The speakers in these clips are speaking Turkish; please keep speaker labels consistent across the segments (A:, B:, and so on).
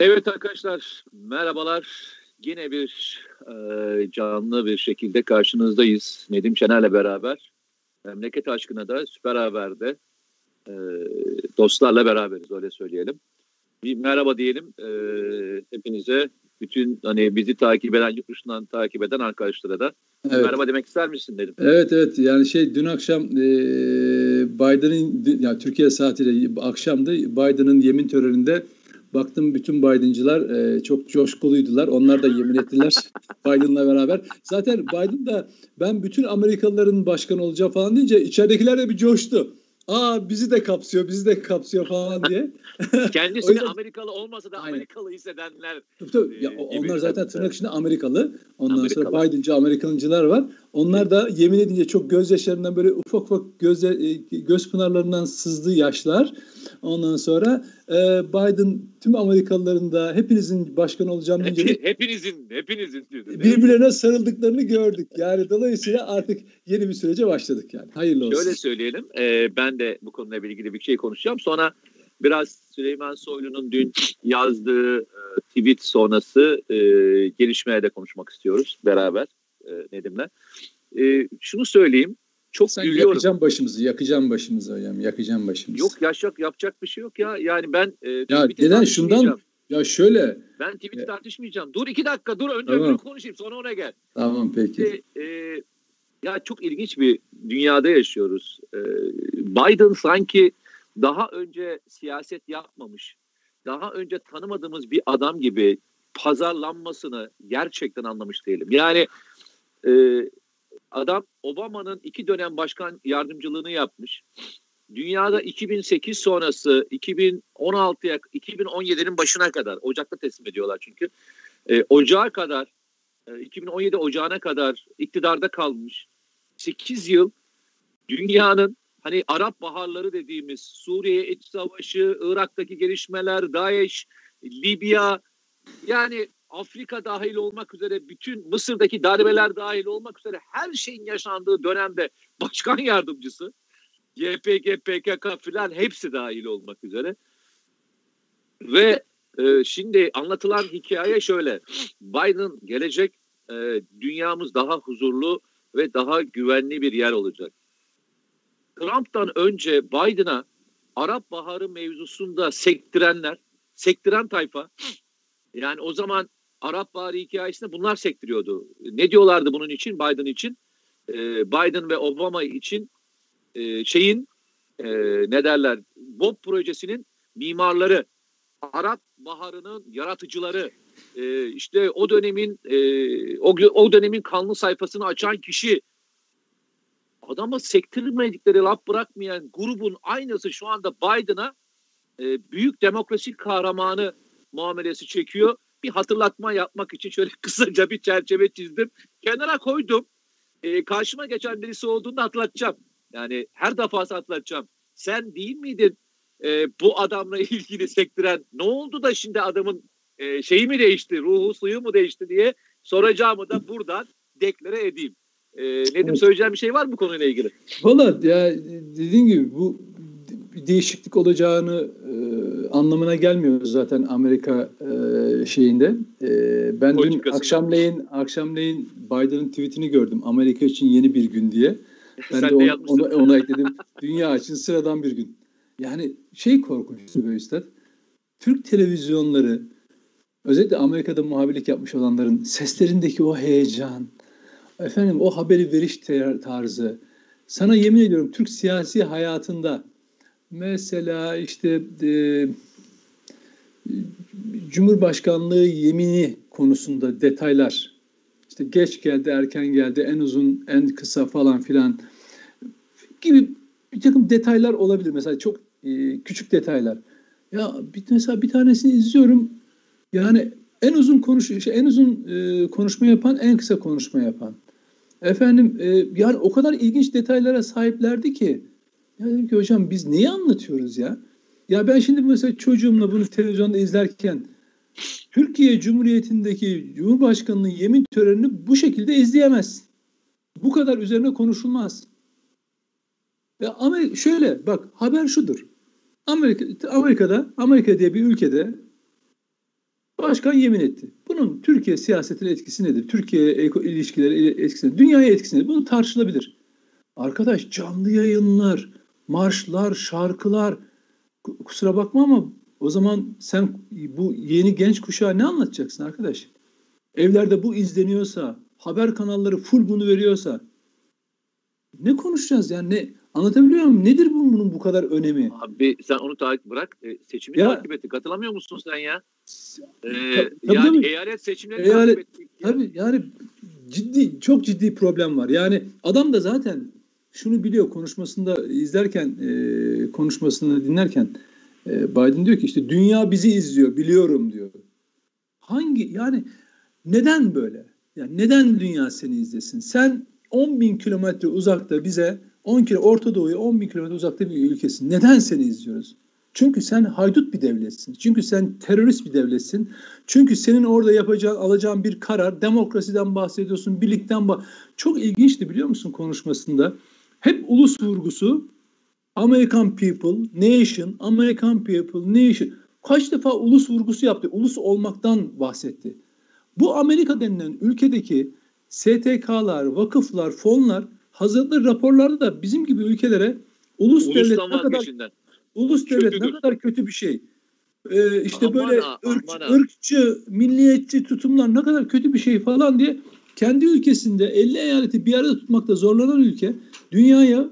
A: Evet arkadaşlar merhabalar. Yine bir e, canlı bir şekilde karşınızdayız. Nedim Şener'le beraber. Memleket aşkına da Süper Haber'de e, dostlarla beraberiz öyle söyleyelim. Bir merhaba diyelim e, hepinize. Bütün hani bizi takip eden, yurt dışından takip eden arkadaşlara da Evet. Merhaba demek ister misin dedim.
B: Evet evet yani şey dün akşam e, Biden'ın yani Türkiye saatiyle akşamdı Biden'ın yemin töreninde baktım bütün Biden'cılar e, çok coşkuluydular. Onlar da yemin ettiler Biden'la beraber. Zaten Biden da ben bütün Amerikalıların başkanı olacağım falan deyince içeridekiler de bir coştu aa bizi de kapsıyor, bizi de kapsıyor falan diye.
A: Kendisini yüzden... Amerikalı olmasa da Aynen. Amerikalı hissedenler.
B: Tabii, tabii. Ya, onlar zaten tırnak içinde Amerikalı. Ondan Amerikalı. sonra Biden'cı Amerikalıncılar var. Onlar da yemin edince çok gözyaşlarından böyle ufak ufak göz, e, göz pınarlarından sızdı yaşlar. Ondan sonra e, Biden tüm Amerikalıların da hepinizin başkan olacağım deyince
A: Hep, hepinizin hepinizin
B: birbirlerine sarıldıklarını gördük. Yani dolayısıyla artık yeni bir sürece başladık yani. Hayırlı olsun.
A: Şöyle söyleyelim. E, ben de bu konuyla ilgili bir şey konuşacağım. Sonra biraz Süleyman Soylu'nun dün yazdığı e, tweet sonrası e, gelişmeye de konuşmak istiyoruz beraber e, Nedim'le. E, şunu söyleyeyim. Çok
B: Sen üzüyorum. yakacağım başımızı, yakacağım başımızı hocam, yakacağım başımızı.
A: Yok yaşak yapacak bir şey yok ya. Yani ben
B: e, ya neden şundan ya şöyle.
A: Ben tweet'i ya. tartışmayacağım. Dur iki dakika dur önce tamam. konuşayım sonra ona gel.
B: Tamam peki.
A: İşte, e, ya çok ilginç bir dünyada yaşıyoruz. E, Biden sanki daha önce siyaset yapmamış, daha önce tanımadığımız bir adam gibi pazarlanmasını gerçekten anlamış değilim. Yani e, Adam Obama'nın iki dönem başkan yardımcılığını yapmış. Dünyada 2008 sonrası 2016'ya 2017'nin başına kadar Ocak'ta teslim ediyorlar çünkü. E, Ocağa kadar e, 2017 Ocağı'na kadar iktidarda kalmış. 8 yıl dünyanın hani Arap baharları dediğimiz Suriye iç savaşı, Irak'taki gelişmeler, DAEŞ, Libya yani Afrika dahil olmak üzere bütün Mısır'daki darbeler dahil olmak üzere her şeyin yaşandığı dönemde başkan yardımcısı YPG, PKK filan hepsi dahil olmak üzere ve e, şimdi anlatılan hikaye şöyle Biden gelecek e, dünyamız daha huzurlu ve daha güvenli bir yer olacak. Trump'tan önce Biden'a Arap Baharı mevzusunda sektirenler, sektiren tayfa yani o zaman Arap Baharı hikayesinde bunlar sektiriyordu. Ne diyorlardı bunun için? Biden için? Ee, Biden ve Obama için e, şeyin e, ne derler? Bob projesinin mimarları, Arap Baharı'nın yaratıcıları, e, işte o dönemin e, o, o dönemin kanlı sayfasını açan kişi. Adama sektirmedikleri laf bırakmayan grubun aynısı şu anda Biden'a e, büyük demokrasi kahramanı muamelesi çekiyor bir hatırlatma yapmak için şöyle kısaca bir çerçeve çizdim. Kenara koydum. E, karşıma geçen birisi olduğunda hatırlatacağım. Yani her defası hatırlatacağım. Sen değil miydin e, bu adamla ilgili sektiren? Ne oldu da şimdi adamın e, şeyi mi değişti, ruhu suyu mu değişti diye soracağımı da buradan deklare edeyim. E, Nedim söyleyeceğim bir şey var mı bu konuyla ilgili?
B: Valla ya dediğin gibi bu bir değişiklik olacağını e, anlamına gelmiyor zaten Amerika e, şeyinde. E, ben dün akşamleyin akşamleyin Biden'ın tweetini gördüm. Amerika için yeni bir gün diye. Ben de, de onu, onu, onu ekledim. Dünya için sıradan bir gün. Yani şey korkunç böyle üstad. Türk televizyonları özellikle Amerika'da muhabirlik yapmış olanların seslerindeki o heyecan, efendim o haberi veriş tarzı. Sana yemin ediyorum Türk siyasi hayatında Mesela işte e, Cumhurbaşkanlığı yemini konusunda detaylar işte geç geldi, erken geldi, en uzun, en kısa falan filan gibi bir takım detaylar olabilir. Mesela çok e, küçük detaylar. Ya bir, mesela bir tanesini izliyorum. Yani en uzun konuş şey, en uzun e, konuşma yapan, en kısa konuşma yapan. Efendim e, yani o kadar ilginç detaylara sahiplerdi ki ya dedim ki hocam biz neyi anlatıyoruz ya? Ya ben şimdi mesela çocuğumla bunu televizyonda izlerken Türkiye Cumhuriyeti'ndeki Cumhurbaşkanı'nın yemin törenini bu şekilde izleyemez. Bu kadar üzerine konuşulmaz. Ya Amerika, şöyle bak haber şudur. Amerika, Amerika'da, Amerika diye bir ülkede Başkan yemin etti. Bunun Türkiye siyasetine etkisi nedir? Türkiye ilişkileri etkisi nedir? Dünyaya etkisi nedir? Bunu tartışılabilir. Arkadaş canlı yayınlar, marşlar, şarkılar kusura bakma ama o zaman sen bu yeni genç kuşağa ne anlatacaksın arkadaş? Evlerde bu izleniyorsa, haber kanalları full bunu veriyorsa ne konuşacağız yani ne anlatabiliyor muyum? Nedir bunun bu kadar önemi?
A: Abi sen onu takip bırak. E, seçimi ya, takip etti. Katılamıyor musun sen ya? Ee,
B: tabii,
A: yani
B: tabii.
A: eyalet seçimleri
B: eyalet,
A: takip ettik.
B: Ya. Tabii yani ciddi çok ciddi problem var. Yani adam da zaten şunu biliyor konuşmasında izlerken e, konuşmasını dinlerken e, Biden diyor ki işte dünya bizi izliyor biliyorum diyor. Hangi yani neden böyle? Yani neden dünya seni izlesin? Sen 10 bin kilometre uzakta bize 10 kilo Orta Doğu'ya 10 bin kilometre uzakta bir ülkesin. Neden seni izliyoruz? Çünkü sen haydut bir devletsin. Çünkü sen terörist bir devletsin. Çünkü senin orada yapacağın, alacağın bir karar, demokrasiden bahsediyorsun, birlikten bah Çok ilginçti biliyor musun konuşmasında? Hep ulus vurgusu, American people, nation, American people, nation. Kaç defa ulus vurgusu yaptı, ulus olmaktan bahsetti. Bu Amerika denilen ülkedeki STK'lar, vakıflar, fonlar hazırladığı raporlarda da bizim gibi ülkelere ulus Ulustan devlet ne kadar peşinden. ulus devlet ne kadar kötü bir şey. Ee, işte aman böyle ha, ırk, ırkçı, milliyetçi tutumlar ne kadar kötü bir şey falan diye kendi ülkesinde 50 eyaleti bir arada tutmakta zorlanan ülke dünyaya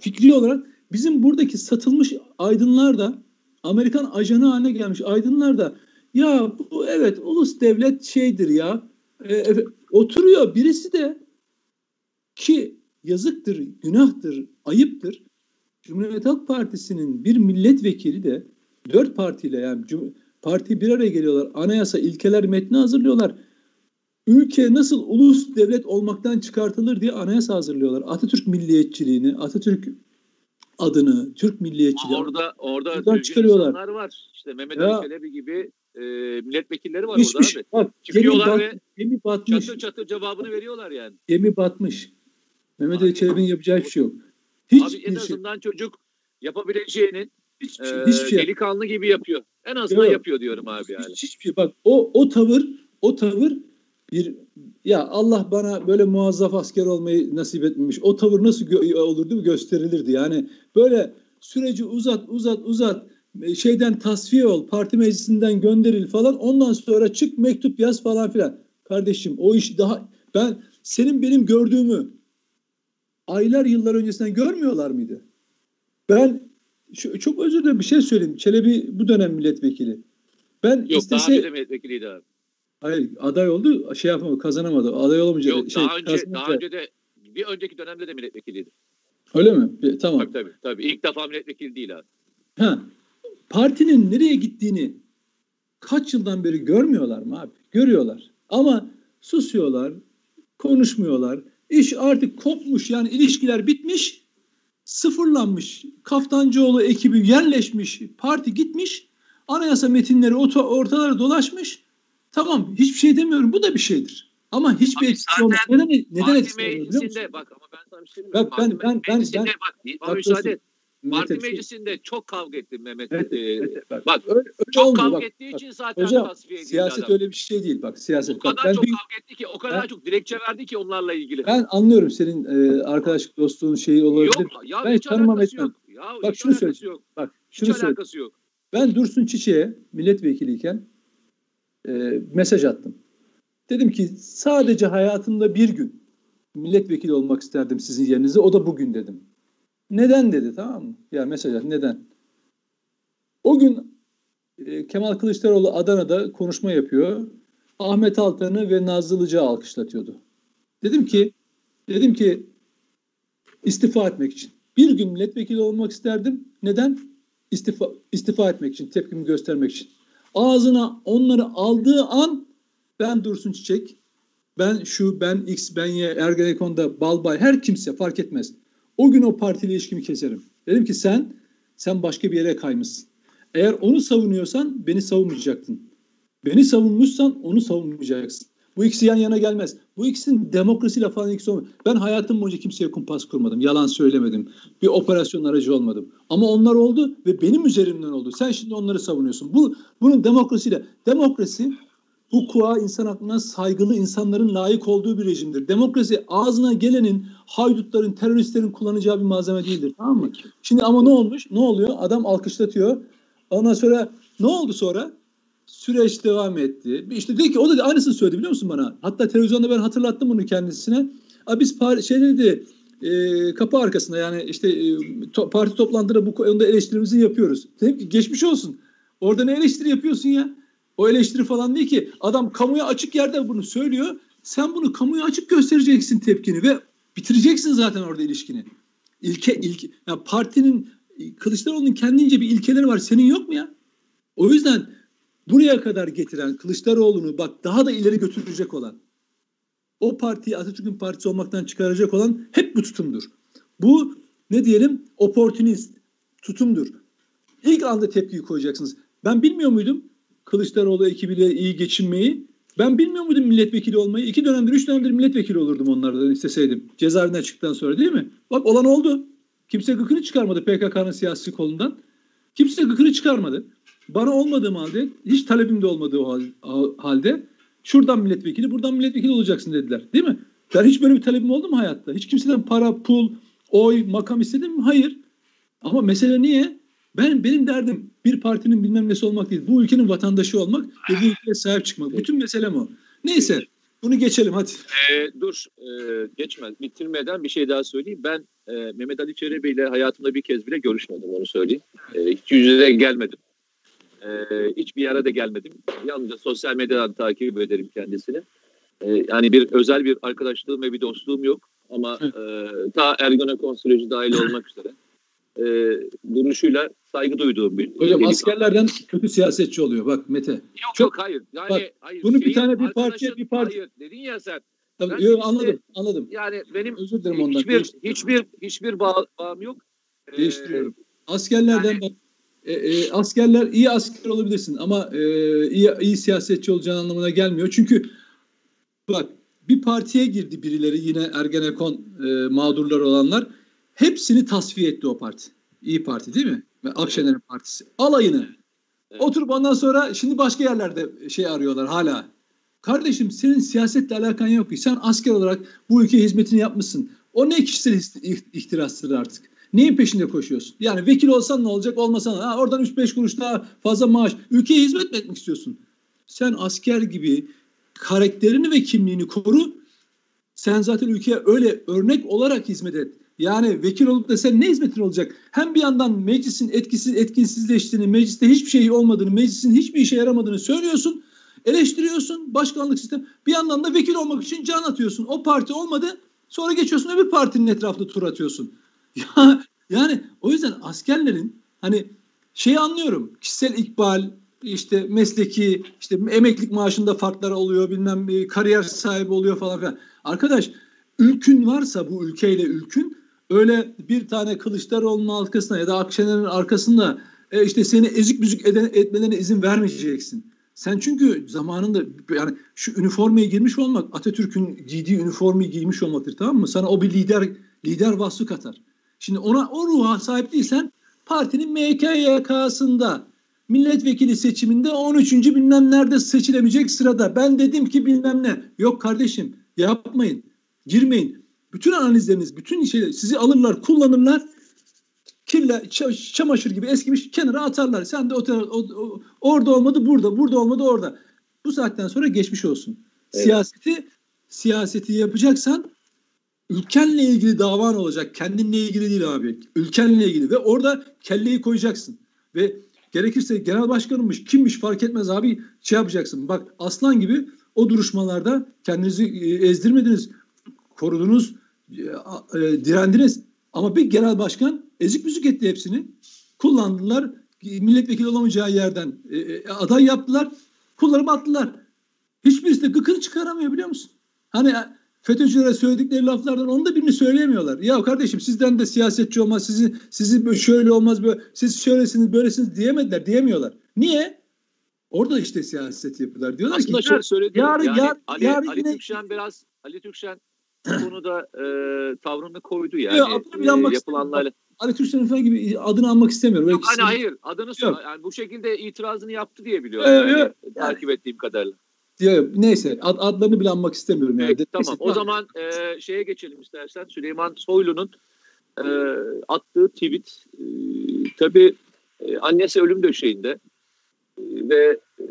B: fikri olarak bizim buradaki satılmış aydınlar da Amerikan ajanı haline gelmiş aydınlar da ya bu evet ulus devlet şeydir ya e, oturuyor birisi de ki yazıktır, günahtır, ayıptır. Cumhuriyet Halk Partisi'nin bir milletvekili de dört partiyle yani parti bir araya geliyorlar. Anayasa ilkeler metni hazırlıyorlar. Ülke nasıl ulus devlet olmaktan çıkartılır diye anayasa hazırlıyorlar. Atatürk milliyetçiliğini, Atatürk adını, Türk milliyetçiliği.
A: Orada orada çıkarıyorlar. insanlar var. İşte Mehmet Ali Çelebi gibi e, milletvekilleri var Hiçmiş, orada abi. Bak, Çıkıyorlar gemi, ve gemi batmış. çatır çatır cevabını veriyorlar yani.
B: Gemi batmış. Mehmet Ali Çelebi'nin yapacağı hiçbir şey yok.
A: Hiç abi en şey. azından şey. çocuk yapabileceğinin şey, e, hiçbir şey. delikanlı gibi yapıyor. En azından yok. yapıyor diyorum abi yani.
B: Hiç, hiçbir şey. Bak o o tavır o tavır bir ya Allah bana böyle muazzaf asker olmayı nasip etmemiş. O tavır nasıl gö- olurdu gösterilirdi. Yani böyle süreci uzat uzat uzat e, şeyden tasfiye ol, parti meclisinden gönderil falan. Ondan sonra çık mektup yaz falan filan. Kardeşim o iş daha ben senin benim gördüğümü aylar yıllar öncesinden görmüyorlar mıydı? Ben şu, çok özür dilerim bir şey söyleyeyim. Çelebi bu dönem milletvekili. Ben
A: Yok istese, daha önce milletvekiliydi abi.
B: Hayır aday oldu şey yapamadı kazanamadı. Aday olamayınca.
A: Yok
B: şey,
A: daha önce daha önce de bir önceki dönemde de milletvekiliydi.
B: Öyle mi? E, tamam.
A: Tabii tabii. tabii. İlk defa milletvekili değil abi.
B: Ha. Partinin nereye gittiğini kaç yıldan beri görmüyorlar mı abi? Görüyorlar. Ama susuyorlar, konuşmuyorlar. İş artık kopmuş yani ilişkiler bitmiş, sıfırlanmış. Kaftancıoğlu ekibi yerleşmiş, parti gitmiş, anayasa metinleri ortalara dolaşmış. Tamam hiçbir şey demiyorum bu da bir şeydir. Ama hiçbir etkisi olmaz. Neden, neden etkisi
A: olmaz Bak ama ben sana bir şey. Bak, ben, ben, ben, ben, bak, bak, müsaade et. Parti meclisinde çok kavga ettim Mehmet. Evet, ee, evet, bak, bak öyle, öyle çok olmuyor. kavga bak, ettiği bak, için zaten hocam, tasfiye edildi
B: Siyaset
A: adam.
B: öyle bir şey değil bak siyaset.
A: O kadar
B: bak,
A: çok bir, kavga etti ki o kadar ben, çok dilekçe verdi ki onlarla ilgili.
B: Ben anlıyorum senin e, arkadaşlık dostluğun şeyi olabilir.
A: Yok ya ben hiç tanımam etmem. Ya,
B: bak şunu. Yok. Bak şunu
A: hiç alakası yok.
B: Ben Dursun Çiçek'e milletvekiliyken e, mesaj attım. Dedim ki sadece hayatımda bir gün milletvekili olmak isterdim sizin yerinize. O da bugün dedim. Neden dedi tamam mı? Ya mesaj at neden? O gün e, Kemal Kılıçdaroğlu Adana'da konuşma yapıyor. Ahmet Altan'ı ve Nazlı alkışlatıyordu. Dedim ki dedim ki istifa etmek için. Bir gün milletvekili olmak isterdim. Neden? İstifa, istifa etmek için, tepkimi göstermek için. Ağzına onları aldığı an ben Dursun Çiçek, ben şu, ben X, ben Y, Ergenekon'da Balbay, her kimse fark etmez. O gün o partiyle ilişkimi keserim. Dedim ki sen, sen başka bir yere kaymışsın. Eğer onu savunuyorsan beni savunmayacaktın. Beni savunmuşsan onu savunmayacaksın. Bu ikisi yan yana gelmez. Bu ikisinin demokrasiyle falan ilgisi olmuyor. Ben hayatım boyunca kimseye kumpas kurmadım. Yalan söylemedim. Bir operasyon aracı olmadım. Ama onlar oldu ve benim üzerimden oldu. Sen şimdi onları savunuyorsun. Bu bunun demokrasiyle demokrasi hukuka, insan aklına saygılı insanların layık olduğu bir rejimdir. Demokrasi ağzına gelenin, haydutların, teröristlerin kullanacağı bir malzeme değildir. Tamam mı? Şimdi ama ne olmuş? Ne oluyor? Adam alkışlatıyor. Ondan sonra ne oldu sonra? Süreç devam etti. İşte dedi ki o da aynısını söyledi biliyor musun bana? Hatta televizyonda ben hatırlattım bunu kendisine. Abi biz par şey dedi e, kapı arkasında yani işte e, to, parti toplantıda bu konuda eleştirimizi yapıyoruz. Dedim ki geçmiş olsun. Orada ne eleştiri yapıyorsun ya? O eleştiri falan değil ki. Adam kamuya açık yerde bunu söylüyor. Sen bunu kamuya açık göstereceksin tepkini ve bitireceksin zaten orada ilişkini. İlke, ilke, ya partinin Kılıçdaroğlu'nun kendince bir ilkeleri var. Senin yok mu ya? O yüzden buraya kadar getiren Kılıçdaroğlu'nu bak daha da ileri götürecek olan o partiyi Atatürk'ün partisi olmaktan çıkaracak olan hep bu tutumdur. Bu ne diyelim oportunist tutumdur. İlk anda tepkiyi koyacaksınız. Ben bilmiyor muydum Kılıçdaroğlu ekibiyle iyi geçinmeyi? Ben bilmiyor muydum milletvekili olmayı? İki dönemdir, üç dönemdir milletvekili olurdum onlardan isteseydim. Cezaevinden çıktıktan sonra değil mi? Bak olan oldu. Kimse gıkını çıkarmadı PKK'nın siyasi kolundan. Kimse gıkını çıkarmadı. Bana olmadığım halde, hiç talebim de olmadığı halde şuradan milletvekili, buradan milletvekili olacaksın dediler. Değil mi? Ben hiç böyle bir talebim oldu mu hayatta? Hiç kimseden para, pul, oy, makam istedim mi? Hayır. Ama mesele niye? Ben benim derdim bir partinin bilmem nesi olmak değil. Bu ülkenin vatandaşı olmak ve bu ülkeye sahip çıkmak. Bütün meselem o. Neyse bunu geçelim hadi.
A: E, dur e, geçme bitirmeden bir şey daha söyleyeyim. Ben e, Mehmet Ali Çelebi ile hayatımda bir kez bile görüşmedim onu söyleyeyim. E, hiç yüzüne gelmedim. E, hiçbir yere de gelmedim. Yalnızca sosyal medyadan takip ederim kendisini. E, yani bir özel bir arkadaşlığım ve bir dostluğum yok. Ama e, ta Ergonokon süreci dahil olmak üzere e, duruşuyla saygı duyduğum bir
B: Hocam bir askerlerden kötü siyasetçi oluyor bak Mete.
A: Yok Çok, yok hayır. Yani bak,
B: hayır. Bunu bir tane bir parça bir parça.
A: Hayır dedin ya sen.
B: Tabii, yok, anladım anladım.
A: Yani benim özür dilerim ondan. Hiçbir hiçbir hiçbir bağ, bağım yok.
B: Ee, Değiştiriyorum. Ee, askerlerden yani, bak e, e, askerler iyi asker olabilirsin ama e, iyi, iyi siyasetçi olacağın anlamına gelmiyor. Çünkü bak bir partiye girdi birileri yine Ergenekon e, mağdurlar olanlar. Hepsini tasfiye etti o parti. İyi Parti değil mi? Ve Akşener'in partisi. Alayını. Evet. Oturup ondan sonra şimdi başka yerlerde şey arıyorlar hala. Kardeşim senin siyasetle alakan yok ki. Sen asker olarak bu ülkeye hizmetini yapmışsın. O ne kişisel ihtirastır artık. Neyin peşinde koşuyorsun? Yani vekil olsan ne olacak olmasan ha, oradan 3-5 kuruş daha fazla maaş. Ülkeye hizmet mi etmek istiyorsun? Sen asker gibi karakterini ve kimliğini koru. Sen zaten ülkeye öyle örnek olarak hizmet et. Yani vekil olup da sen ne hizmetin olacak? Hem bir yandan meclisin etkisiz etkinsizleştiğini, mecliste hiçbir şey olmadığını, meclisin hiçbir işe yaramadığını söylüyorsun. Eleştiriyorsun başkanlık sistem. Bir yandan da vekil olmak için can atıyorsun. O parti olmadı. Sonra geçiyorsun öbür partinin etrafında tur atıyorsun. Ya, yani o yüzden askerlerin hani şeyi anlıyorum. Kişisel ikbal, işte mesleki, işte emeklilik maaşında farklar oluyor, bilmem kariyer sahibi oluyor falan filan. Arkadaş ülkün varsa bu ülkeyle ülkün öyle bir tane Kılıçdaroğlu'nun arkasına ya da Akşener'in arkasında e, işte seni ezik büzük eden, etmelerine izin vermeyeceksin. Sen çünkü zamanında yani şu üniformaya girmiş olmak Atatürk'ün giydiği üniformayı giymiş olmaktır tamam mı? Sana o bir lider lider vasfı katar. Şimdi ona o ruha sahip değilsen partinin MKYK'sında milletvekili seçiminde 13. bilmem nerede seçilemeyecek sırada ben dedim ki bilmem ne. Yok kardeşim yapmayın. Girmeyin. Bütün analizleriniz, bütün şeyler sizi alırlar, kullanırlar. Kirle, çamaşır gibi eskimiş kenara atarlar. Sen de o, o, orada olmadı burada, burada olmadı orada. Bu saatten sonra geçmiş olsun. Evet. Siyaseti siyaseti yapacaksan ülkenle ilgili davan olacak. Kendinle ilgili değil abi. Ülkenle ilgili ve orada kelleyi koyacaksın. Ve gerekirse genel başkanımmış, kimmiş fark etmez abi şey yapacaksın. Bak aslan gibi o duruşmalarda kendinizi e, ezdirmediniz korudunuz, e, e, direndiniz. Ama bir genel başkan ezik müzik etti hepsini. Kullandılar. Milletvekili olamayacağı yerden aday yaptılar. Kullarımı attılar. Hiçbirisi de gıkını çıkaramıyor biliyor musun? Hani FETÖ'cülere söyledikleri laflardan onu da birini söyleyemiyorlar. Ya kardeşim sizden de siyasetçi olmaz, sizi, sizi şöyle olmaz, böyle, siz şöylesiniz, böylesiniz diyemediler, diyemiyorlar. Niye? Orada işte siyaset yapıyorlar. Diyorlar
A: Aslında
B: ki
A: şöyle söyledi.
B: yarın-
A: yani
B: yarın-
A: Ali,
B: yarın
A: Ali
B: yine-
A: Türkşen biraz Ali Türkşen bu konuda e, tavrını koydu yani.
B: Yok, adını
A: e, yapılanlarla.
B: Ali Türkçen'in falan gibi adını anmak istemiyorum.
A: Yok, hani hayır adını sor.
B: Yok.
A: Yani bu şekilde itirazını yaptı diye biliyorum.
B: Evet,
A: yani,
B: evet.
A: Takip ettiğim kadarıyla.
B: Diyor, neyse ad, adlarını bile anmak istemiyorum yani.
A: Peki, tamam. O zaman e, şeye geçelim istersen. Süleyman Soylu'nun e, attığı tweet e, tabii e, annesi ölüm döşeğinde e, ve e,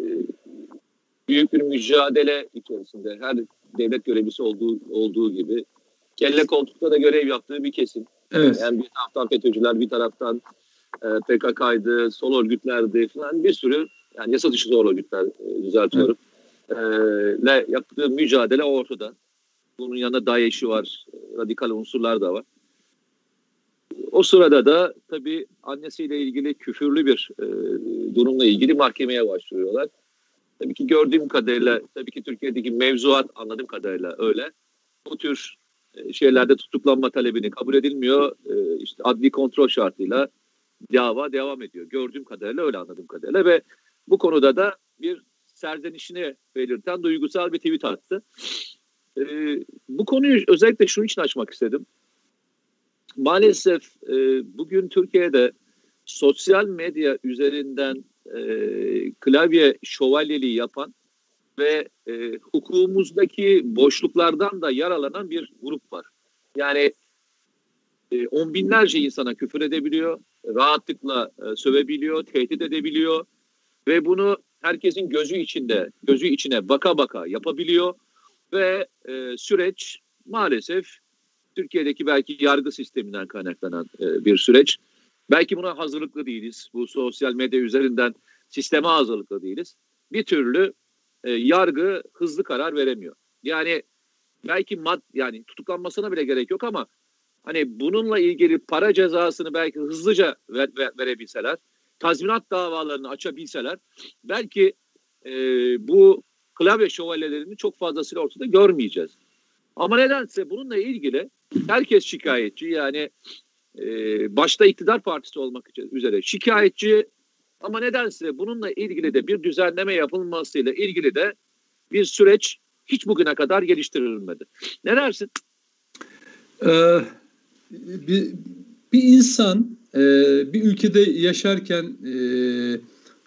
A: büyük bir mücadele içerisinde her devlet görevlisi olduğu olduğu gibi kelle koltukta da görev yaptığı bir kesim.
B: Evet.
A: Yani bir taraftan FETÖ'cüler, bir taraftan e, PKK'ydı, sol örgütlerdi falan bir sürü yani yasa dışı sol örgütler e, düzeltiyorum. E, le yaptığı mücadele ortada. Bunun yanında DAEŞ'i var, radikal unsurlar da var. O sırada da tabii annesiyle ilgili küfürlü bir e, durumla ilgili mahkemeye başvuruyorlar. Tabii ki gördüğüm kadarıyla, tabii ki Türkiye'deki mevzuat anladığım kadarıyla öyle. Bu tür e, şeylerde tutuklanma talebini kabul edilmiyor. E, işte adli kontrol şartıyla dava devam ediyor. Gördüğüm kadarıyla öyle anladığım kadarıyla ve bu konuda da bir serzenişini belirten duygusal bir tweet attı. E, bu konuyu özellikle şunun için açmak istedim. Maalesef e, bugün Türkiye'de sosyal medya üzerinden e, klavye şövalyeliği yapan ve e, hukukumuzdaki boşluklardan da yaralanan bir grup var. Yani e, on binlerce insana küfür edebiliyor, rahatlıkla e, sövebiliyor, tehdit edebiliyor ve bunu herkesin gözü içinde, gözü içine baka baka yapabiliyor ve e, süreç maalesef Türkiye'deki belki yargı sisteminden kaynaklanan e, bir süreç. Belki buna hazırlıklı değiliz. Bu sosyal medya üzerinden sisteme hazırlıklı değiliz. Bir türlü e, yargı hızlı karar veremiyor. Yani belki mad yani tutuklanmasına bile gerek yok ama hani bununla ilgili para cezasını belki hızlıca ver, ver, verebilseler, tazminat davalarını açabilseler belki e, bu klavye şövalyelerini çok fazlasıyla ortada görmeyeceğiz. Ama nedense bununla ilgili herkes şikayetçi yani e, başta iktidar partisi olmak üzere şikayetçi ama nedense bununla ilgili de bir düzenleme yapılmasıyla ilgili de bir süreç hiç bugüne kadar geliştirilmedi. Ne dersin?
B: Ee, bir, bir insan e, bir ülkede yaşarken e,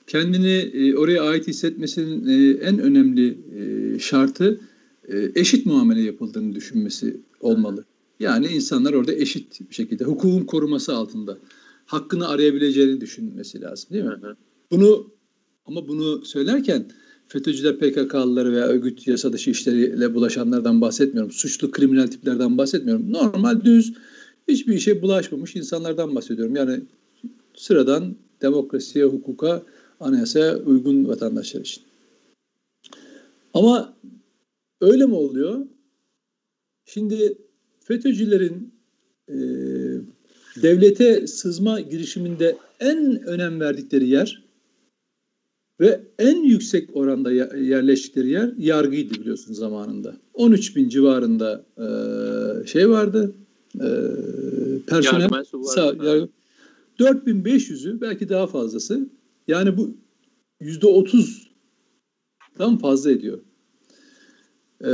B: kendini e, oraya ait hissetmesinin e, en önemli e, şartı e, eşit muamele yapıldığını düşünmesi olmalı. Yani insanlar orada eşit bir şekilde hukukun koruması altında hakkını arayabileceğini düşünmesi lazım değil mi?
A: Hı hı.
B: Bunu ama bunu söylerken FETÖ'cüler PKK'lıları veya örgüt yasa dışı işleriyle bulaşanlardan bahsetmiyorum. Suçlu kriminal tiplerden bahsetmiyorum. Normal düz hiçbir işe bulaşmamış insanlardan bahsediyorum. Yani sıradan demokrasiye, hukuka, anayasaya uygun vatandaşlar için. Ama öyle mi oluyor? Şimdi FETÖ'cülerin e, devlete sızma girişiminde en önem verdikleri yer ve en yüksek oranda yerleştikleri yer yargıydı biliyorsun zamanında. 13 bin civarında e, şey vardı. E, personel.
A: Yargı.
B: Sağ, yargı, 4500'ü belki daha fazlası. Yani bu yüzde otuzdan fazla ediyor. E,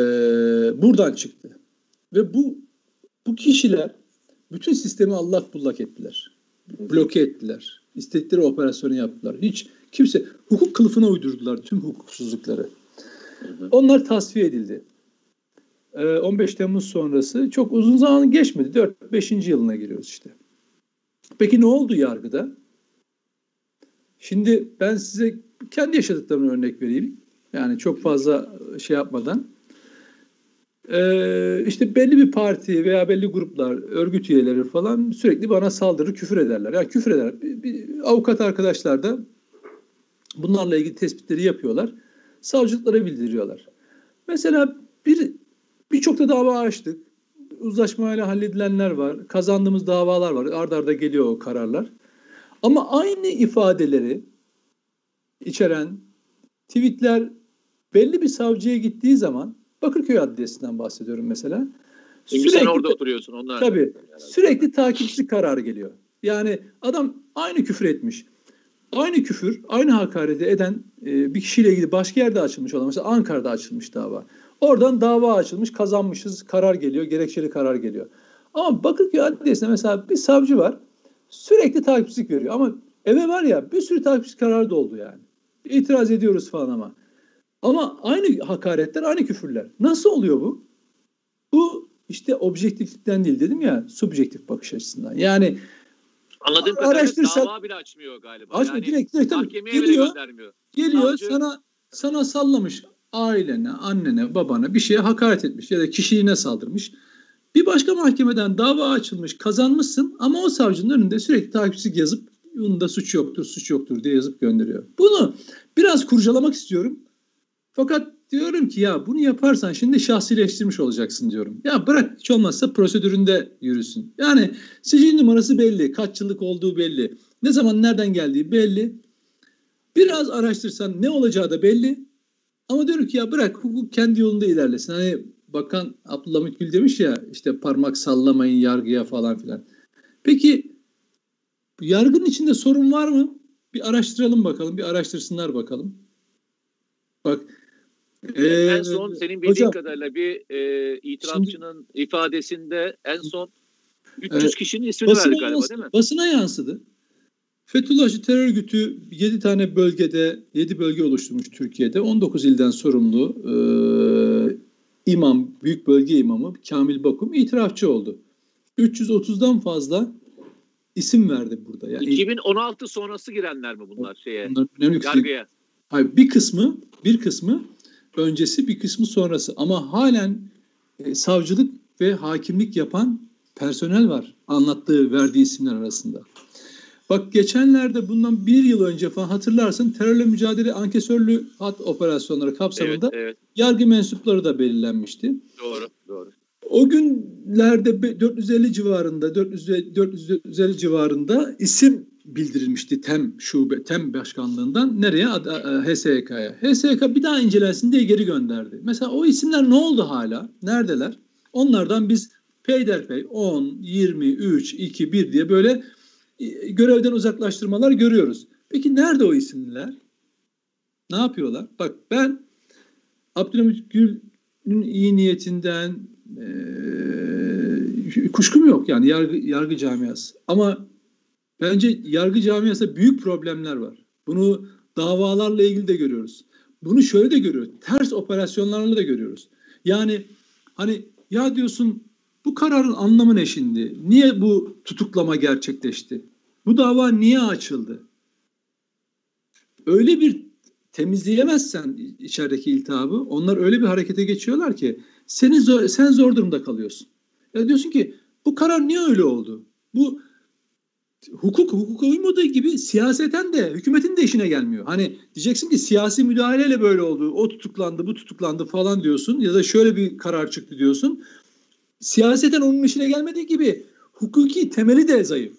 B: buradan çıktı. Ve bu bu kişiler bütün sistemi allak bullak ettiler. Bloke ettiler. İstedikleri operasyonu yaptılar. Hiç kimse hukuk kılıfına uydurdular tüm hukuksuzlukları. Onlar tasfiye edildi. Ee, 15 Temmuz sonrası çok uzun zaman geçmedi. 4-5. yılına giriyoruz işte. Peki ne oldu yargıda? Şimdi ben size kendi yaşadıklarımı örnek vereyim. Yani çok fazla şey yapmadan. Ee, işte belli bir parti veya belli gruplar, örgüt üyeleri falan sürekli bana saldırır, küfür ederler. Yani küfür ederler. Bir, bir avukat arkadaşlar da bunlarla ilgili tespitleri yapıyorlar. Savcılıklara bildiriyorlar. Mesela bir birçok da dava açtık. Uzlaşmayla halledilenler var. Kazandığımız davalar var. Arda arda geliyor o kararlar. Ama aynı ifadeleri içeren tweetler belli bir savcıya gittiği zaman Bakırköy Adliyesi'nden bahsediyorum mesela.
A: Çünkü sen orada oturuyorsun. Onlar
B: Tabii. Sürekli takipçi kararı geliyor. Yani adam aynı küfür etmiş. aynı küfür, aynı hakareti eden e, bir kişiyle ilgili başka yerde açılmış olan mesela Ankara'da açılmış dava. Oradan dava açılmış, kazanmışız, karar geliyor, gerekçeli karar geliyor. Ama Bakırköy Adliyesi'nde mesela bir savcı var, sürekli takipsizlik veriyor. Ama eve var ya bir sürü takipsizlik kararı da oldu yani. İtiraz ediyoruz falan ama. Ama aynı hakaretler, aynı küfürler. Nasıl oluyor bu? Bu işte objektiflikten değil dedim ya, subjektif bakış açısından. Yani
A: Anladığım kadarıyla dava bile açmıyor galiba.
B: Açmıyor, yani, direkt, direkt
A: mahkemeye geliyor, göndermiyor.
B: Geliyor Savcı, sana sana sallamış ailene, annene, babana bir şeye hakaret etmiş ya da kişiliğine saldırmış. Bir başka mahkemeden dava açılmış, kazanmışsın ama o savcının önünde sürekli takipçilik yazıp bunda suç yoktur, suç yoktur diye yazıp gönderiyor. Bunu biraz kurcalamak istiyorum. Fakat diyorum ki ya bunu yaparsan şimdi şahsileştirmiş olacaksın diyorum. Ya bırak hiç olmazsa prosedüründe yürüsün. Yani sicil numarası belli, kaç yıllık olduğu belli. Ne zaman nereden geldiği belli. Biraz araştırsan ne olacağı da belli. Ama diyorum ki ya bırak hukuk kendi yolunda ilerlesin. Hani Bakan Abdülhamit Gül demiş ya işte parmak sallamayın yargıya falan filan. Peki yargının içinde sorun var mı? Bir araştıralım bakalım, bir araştırsınlar bakalım. Bak
A: ee, en son senin bildiğin hocam, kadarıyla bir e, itirafçının şimdi, ifadesinde en son 300 e, kişinin ismini verdi galiba yansıdı, değil mi?
B: Basına yansıdı. Fethullahçı terör örgütü 7 tane bölgede 7 bölge oluşturmuş Türkiye'de 19 ilden sorumlu e, imam, büyük bölge imamı Kamil Bakum itirafçı oldu. 330'dan fazla isim verdi burada.
A: Yani 2016 sonrası girenler mi bunlar şeye? Yargıya.
B: Hayır, bir kısmı bir kısmı öncesi bir kısmı sonrası ama halen e, savcılık ve hakimlik yapan personel var anlattığı verdiği isimler arasında. Bak geçenlerde bundan bir yıl önce falan hatırlarsın terörle mücadele ankesörlü hat operasyonları kapsamında evet, evet. yargı mensupları da belirlenmişti.
A: Doğru, doğru.
B: O günlerde 450 civarında 400, 450 civarında isim bildirilmişti TEM şube TEM başkanlığından nereye HSYK'ya. HSYK bir daha incelensin diye geri gönderdi. Mesela o isimler ne oldu hala? Neredeler? Onlardan biz peyderpey 10, 20, 3, 2, 1 diye böyle görevden uzaklaştırmalar görüyoruz. Peki nerede o isimler? Ne yapıyorlar? Bak ben Abdülhamit Gül'ün iyi niyetinden e, kuşkum yok yani yargı, yargı camiası. Ama bence yargı camiasında büyük problemler var. Bunu davalarla ilgili de görüyoruz. Bunu şöyle de görüyoruz. Ters operasyonlarla da görüyoruz. Yani hani ya diyorsun bu kararın anlamı ne şimdi? Niye bu tutuklama gerçekleşti? Bu dava niye açıldı? Öyle bir temizleyemezsen içerideki iltihabı onlar öyle bir harekete geçiyorlar ki seni zor, sen zor durumda kalıyorsun. Ya diyorsun ki bu karar niye öyle oldu? Bu hukuk hukuka uymadığı gibi siyaseten de hükümetin de işine gelmiyor. Hani diyeceksin ki siyasi müdahaleyle böyle oldu. O tutuklandı, bu tutuklandı falan diyorsun ya da şöyle bir karar çıktı diyorsun siyaseten onun işine gelmediği gibi hukuki temeli de zayıf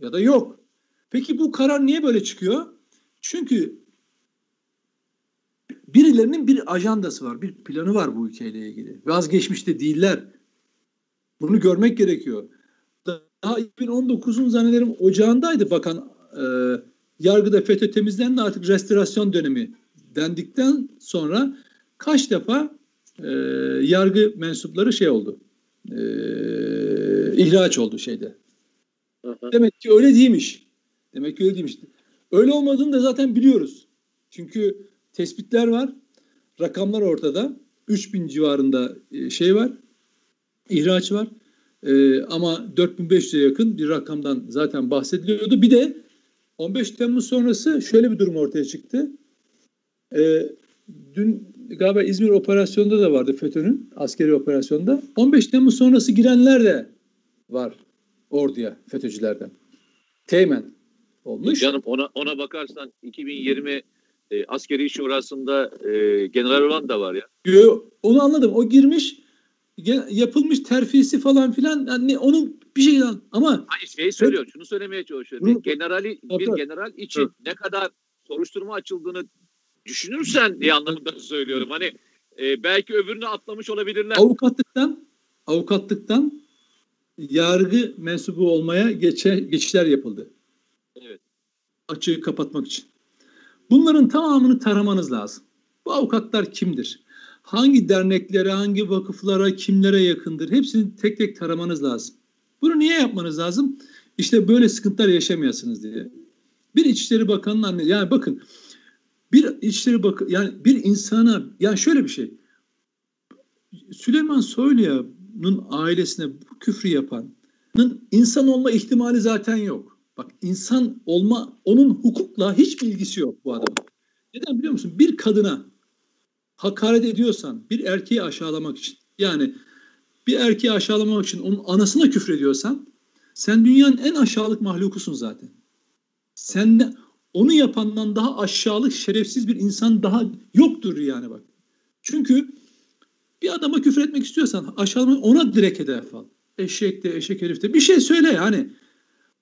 B: ya da yok. Peki bu karar niye böyle çıkıyor? Çünkü birilerinin bir ajandası var, bir planı var bu ülkeyle ilgili. Vazgeçmiş de değiller. Bunu görmek gerekiyor. Daha 2019'un zannederim ocağındaydı bakan e, yargıda FETÖ temizlendi artık restorasyon dönemi dendikten sonra kaç defa e, yargı mensupları şey oldu e, ihraç oldu şeyde. Demek ki öyle değilmiş. Demek ki öyle değilmiş. Öyle olmadığını da zaten biliyoruz. Çünkü tespitler var. Rakamlar ortada. 3000 civarında e, şey var. ihraç var. Ee, ama 4500'e yakın bir rakamdan zaten bahsediliyordu. Bir de 15 Temmuz sonrası şöyle bir durum ortaya çıktı. Ee, dün galiba İzmir operasyonunda da vardı FETÖ'nün askeri operasyonda. 15 Temmuz sonrası girenler de var orduya FETÖ'cülerden. Teğmen olmuş.
A: Canım ona ona bakarsan 2020 e, askeri şurasında e, general olan da var ya.
B: Yo, onu anladım. O girmiş yapılmış terfisi falan filan yani onun bir şey ama
A: Hayır şey söylüyor. Şunu söylemeye çalışıyor. Bir generali bir general için ne kadar soruşturma açıldığını düşünürsen diye anlamında söylüyorum. Hani e, belki öbürünü atlamış olabilirler.
B: Avukatlıktan avukatlıktan yargı mensubu olmaya geçe, geçişler yapıldı.
A: Evet.
B: açığı kapatmak için. Bunların tamamını taramanız lazım. Bu avukatlar kimdir? Hangi derneklere, hangi vakıflara, kimlere yakındır? Hepsini tek tek taramanız lazım. Bunu niye yapmanız lazım? İşte böyle sıkıntılar yaşamayasınız diye. Bir İçişleri Bakanı'nın anne yani bakın bir İçişleri Bakanı yani bir insana yani şöyle bir şey. Süleyman Soylu'nun ailesine bu küfrü yapanın insan olma ihtimali zaten yok. Bak insan olma onun hukukla hiç ilgisi yok bu adamın. Neden biliyor musun? Bir kadına hakaret ediyorsan bir erkeği aşağılamak için yani bir erkeği aşağılamak için onun anasına küfrediyorsan sen dünyanın en aşağılık mahlukusun zaten. Sen onu yapandan daha aşağılık şerefsiz bir insan daha yoktur yani bak. Çünkü bir adama küfür etmek istiyorsan aşağılamak ona direkt hedef al. Eşek de eşek herif de bir şey söyle yani.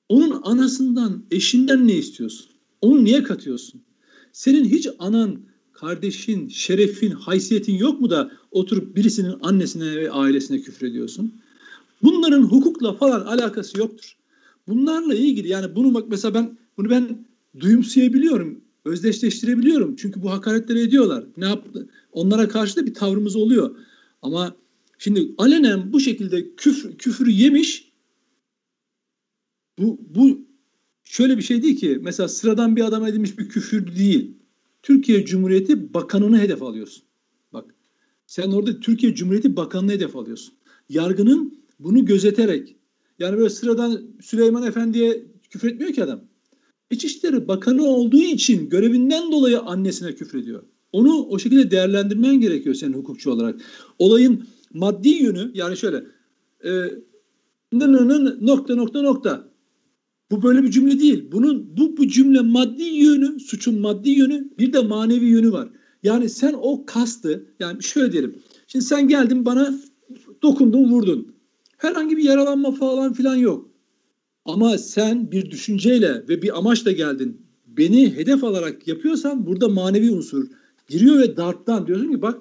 B: Onun anasından, eşinden ne istiyorsun? Onu niye katıyorsun? Senin hiç anan, kardeşin, şerefin, haysiyetin yok mu da oturup birisinin annesine ve ailesine küfrediyorsun? Bunların hukukla falan alakası yoktur. Bunlarla ilgili yani bunu bak mesela ben bunu ben duyumsayabiliyorum, özdeşleştirebiliyorum. Çünkü bu hakaretleri ediyorlar. Ne yaptı? Onlara karşı da bir tavrımız oluyor. Ama şimdi alenen bu şekilde küfür, küfürü yemiş bu, bu şöyle bir şey değil ki mesela sıradan bir adam edilmiş bir küfür değil. Türkiye Cumhuriyeti Bakanı'nı hedef alıyorsun. Bak sen orada Türkiye Cumhuriyeti Bakanı'nı hedef alıyorsun. Yargının bunu gözeterek yani böyle sıradan Süleyman Efendi'ye küfür etmiyor ki adam. İçişleri Bakanı olduğu için görevinden dolayı annesine küfrediyor. Onu o şekilde değerlendirmen gerekiyor senin hukukçu olarak. Olayın maddi yönü yani şöyle e, nokta nokta nokta bu böyle bir cümle değil. Bunun bu bu cümle maddi yönü, suçun maddi yönü, bir de manevi yönü var. Yani sen o kastı, yani şöyle diyelim. Şimdi sen geldin bana dokundun, vurdun. Herhangi bir yaralanma falan filan yok. Ama sen bir düşünceyle ve bir amaçla geldin. Beni hedef alarak yapıyorsan burada manevi unsur giriyor ve darptan diyorsun ki bak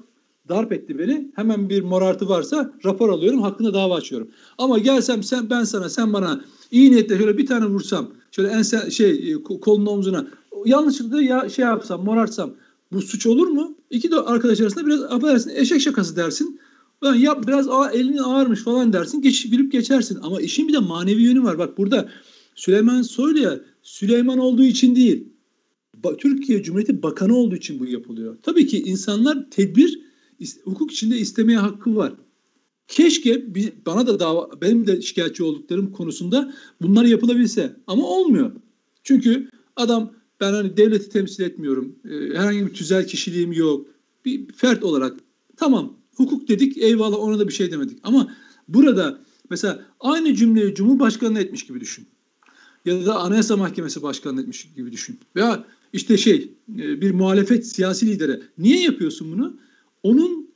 B: darp etti beni. Hemen bir morartı varsa rapor alıyorum. Hakkında dava açıyorum. Ama gelsem sen ben sana sen bana iyi niyetle şöyle bir tane vursam şöyle ense şey e, kolun omzuna yanlışlıkla ya şey yapsam morartsam bu suç olur mu? İki de arkadaş arasında biraz affedersin eşek şakası dersin. Ben yap biraz ağ, elinin ağırmış falan dersin. Geç, bilip geçersin. Ama işin bir de manevi yönü var. Bak burada Süleyman Soylu'ya Süleyman olduğu için değil. Türkiye Cumhuriyeti Bakanı olduğu için bu yapılıyor. Tabii ki insanlar tedbir hukuk içinde istemeye hakkı var. Keşke bana da dava, benim de şikayetçi olduklarım konusunda bunlar yapılabilse ama olmuyor. Çünkü adam ben hani devleti temsil etmiyorum. E, herhangi bir tüzel kişiliğim yok. Bir fert olarak tamam hukuk dedik eyvallah ona da bir şey demedik. Ama burada mesela aynı cümleyi Cumhurbaşkanı etmiş gibi düşün. Ya da Anayasa Mahkemesi Başkanı etmiş gibi düşün. Veya işte şey e, bir muhalefet siyasi lidere. Niye yapıyorsun bunu? Onun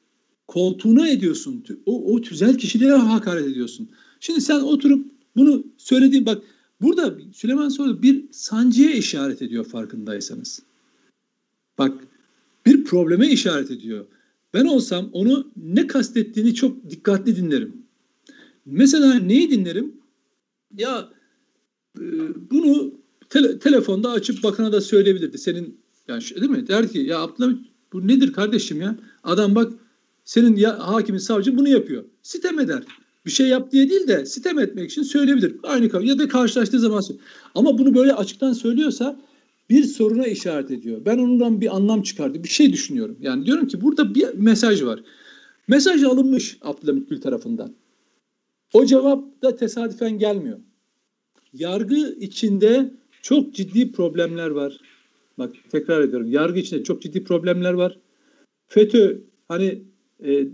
B: koltuğuna ediyorsun. O, o tüzel kişiliğe hakaret ediyorsun. Şimdi sen oturup bunu söylediğin bak burada Süleyman Soylu bir sancıya işaret ediyor farkındaysanız. Bak bir probleme işaret ediyor. Ben olsam onu ne kastettiğini çok dikkatli dinlerim. Mesela neyi dinlerim? Ya e, bunu tele, telefonda açıp bakana da söyleyebilirdi. Senin yani değil mi? Der ki ya Abdullah bu nedir kardeşim ya? Adam bak senin ya, hakimin savcı bunu yapıyor. Sitem eder. Bir şey yap diye değil de sitem etmek için söyleyebilir. Aynı kavga ya da karşılaştığı zaman söylüyor. Ama bunu böyle açıktan söylüyorsa bir soruna işaret ediyor. Ben ondan bir anlam çıkardı. Bir şey düşünüyorum. Yani diyorum ki burada bir mesaj var. Mesaj alınmış Abdülhamit Gül tarafından. O cevap da tesadüfen gelmiyor. Yargı içinde çok ciddi problemler var. Bak tekrar ediyorum. Yargı içinde çok ciddi problemler var. FETÖ hani e, e,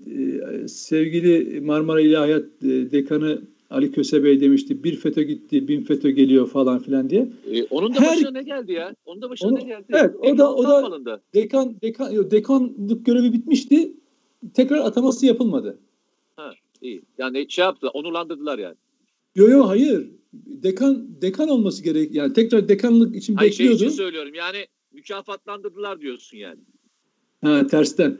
B: sevgili Marmara İlahiyat e, Dekanı Ali Köse Bey demişti bir FETÖ gitti bin FETÖ geliyor falan filan diye.
A: E, onun da Her, başına ne geldi ya? Onun da başına onu, ne geldi?
B: Evet o da o da alındı. dekan dekan dekanlık görevi bitmişti. Tekrar ataması yapılmadı.
A: Ha iyi. Yani şey yaptı onurlandırdılar yani.
B: Yok yok hayır. Dekan dekan olması gerek. Yani tekrar dekanlık için hayır, bekliyordu. Şey için
A: söylüyorum. Yani mükafatlandırdılar diyorsun yani.
B: Ha tersten.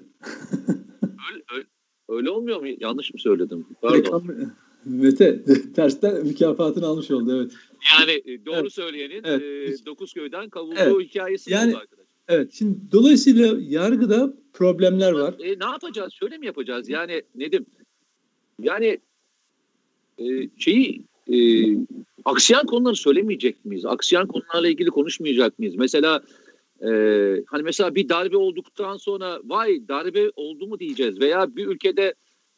A: öyle, öyle, öyle olmuyor mu? Yanlış mı söyledim? Pardon.
B: Dekan, Mete tersten mükafatını almış oldu evet.
A: Yani e, doğru evet. söyleyenin evet. e, dokuz köyden kavulduğu evet. hikayesi
B: yani, oldu arkadaş. Evet şimdi dolayısıyla yargıda problemler var.
A: E, ne yapacağız? Şöyle mi yapacağız? Yani Nedim yani e, şeyi e, aksiyen konuları söylemeyecek miyiz? Aksiyen konularla ilgili konuşmayacak mıyız? Mesela e, hani mesela bir darbe olduktan sonra vay darbe oldu mu diyeceğiz veya bir ülkede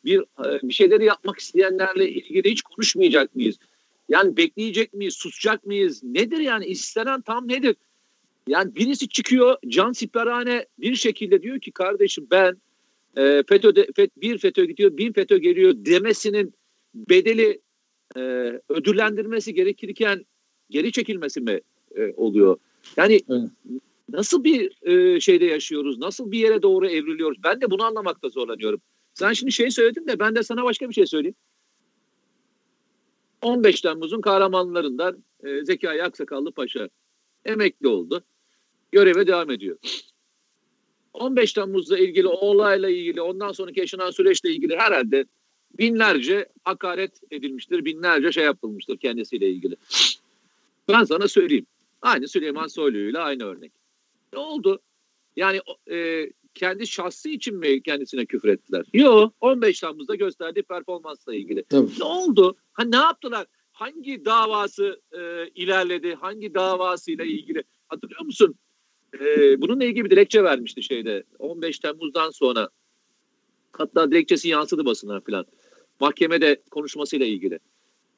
A: bir e, bir şeyleri yapmak isteyenlerle ilgili hiç konuşmayacak mıyız? Yani bekleyecek miyiz, susacak mıyız? Nedir yani istenen tam nedir? Yani birisi çıkıyor can siperhane bir şekilde diyor ki kardeşim ben e, FETÖ'de, FET, bir FETÖ gidiyor bin FETÖ geliyor demesinin bedeli e, ödüllendirmesi gerekirken geri çekilmesi mi e, oluyor? Yani evet. nasıl bir e, şeyde yaşıyoruz? Nasıl bir yere doğru evriliyoruz? Ben de bunu anlamakta zorlanıyorum. Sen şimdi şey söyledin de ben de sana başka bir şey söyleyeyim. 15 Temmuz'un kahramanlarından e, Zekai Aksakallı Paşa emekli oldu. Göreve devam ediyor. 15 Temmuz'la ilgili olayla ilgili ondan sonraki yaşanan süreçle ilgili herhalde binlerce hakaret edilmiştir. Binlerce şey yapılmıştır kendisiyle ilgili. Ben sana söyleyeyim. Aynı Süleyman Soylu'yla aynı örnek. Ne oldu? Yani e, kendi şahsı için mi kendisine küfür ettiler? Yok. 15 Temmuz'da gösterdiği performansla ilgili. Tabii. Ne oldu? Ha ne yaptılar? Hangi davası e, ilerledi? Hangi davasıyla ilgili? Hatırlıyor musun? E, bununla ilgili bir dilekçe vermişti şeyde. 15 Temmuz'dan sonra. Hatta dilekçesi yansıdı basına falan. Mahkemede konuşmasıyla ilgili.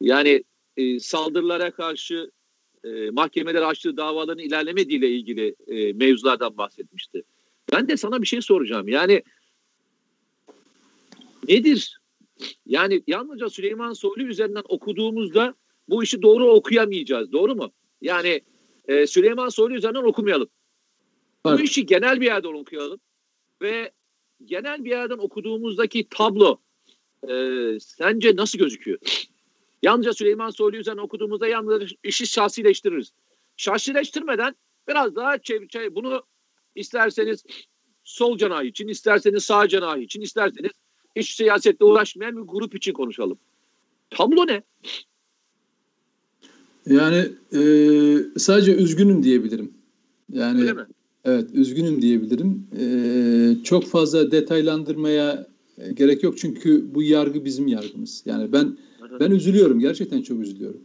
A: Yani e, saldırılara karşı e, mahkemeler açtığı davaların ilerlemediğiyle ilgili e, mevzulardan bahsetmişti. Ben de sana bir şey soracağım. Yani nedir? Yani yalnızca Süleyman Soylu üzerinden okuduğumuzda bu işi doğru okuyamayacağız. Doğru mu? Yani e, Süleyman Soylu üzerinden okumayalım. Evet. Bu işi genel bir yerden okuyalım. Ve genel bir yerden okuduğumuzdaki tablo e, sence nasıl gözüküyor? Yalnızca Süleyman Soylu üzerinden okuduğumuzda yalnızca işi şahsileştiririz. Şahsileştirmeden biraz daha çevir, bunu İsterseniz sol cenahı için, isterseniz sağ cenahı için, isterseniz hiç siyasetle uğraşmayan bir grup için konuşalım. Tablo ne?
B: Yani e, sadece üzgünüm diyebilirim. Yani Öyle mi? Evet, üzgünüm diyebilirim. E, çok fazla detaylandırmaya gerek yok çünkü bu yargı bizim yargımız. Yani ben ben üzülüyorum, gerçekten çok üzülüyorum.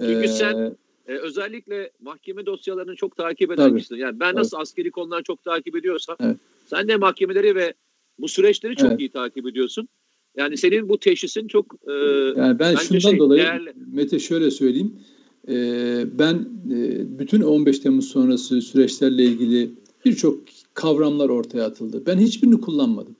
A: Çünkü ee, sen e, özellikle mahkeme dosyalarını çok takip edermişsin. Yani ben nasıl evet. askeri konuları çok takip ediyorsam evet. sen de mahkemeleri ve bu süreçleri çok evet. iyi takip ediyorsun. Yani senin bu teşhisin çok e,
B: yani ben şundan şey, dolayı değerli. Mete şöyle söyleyeyim. E, ben e, bütün 15 Temmuz sonrası süreçlerle ilgili birçok kavramlar ortaya atıldı. Ben hiçbirini kullanmadım.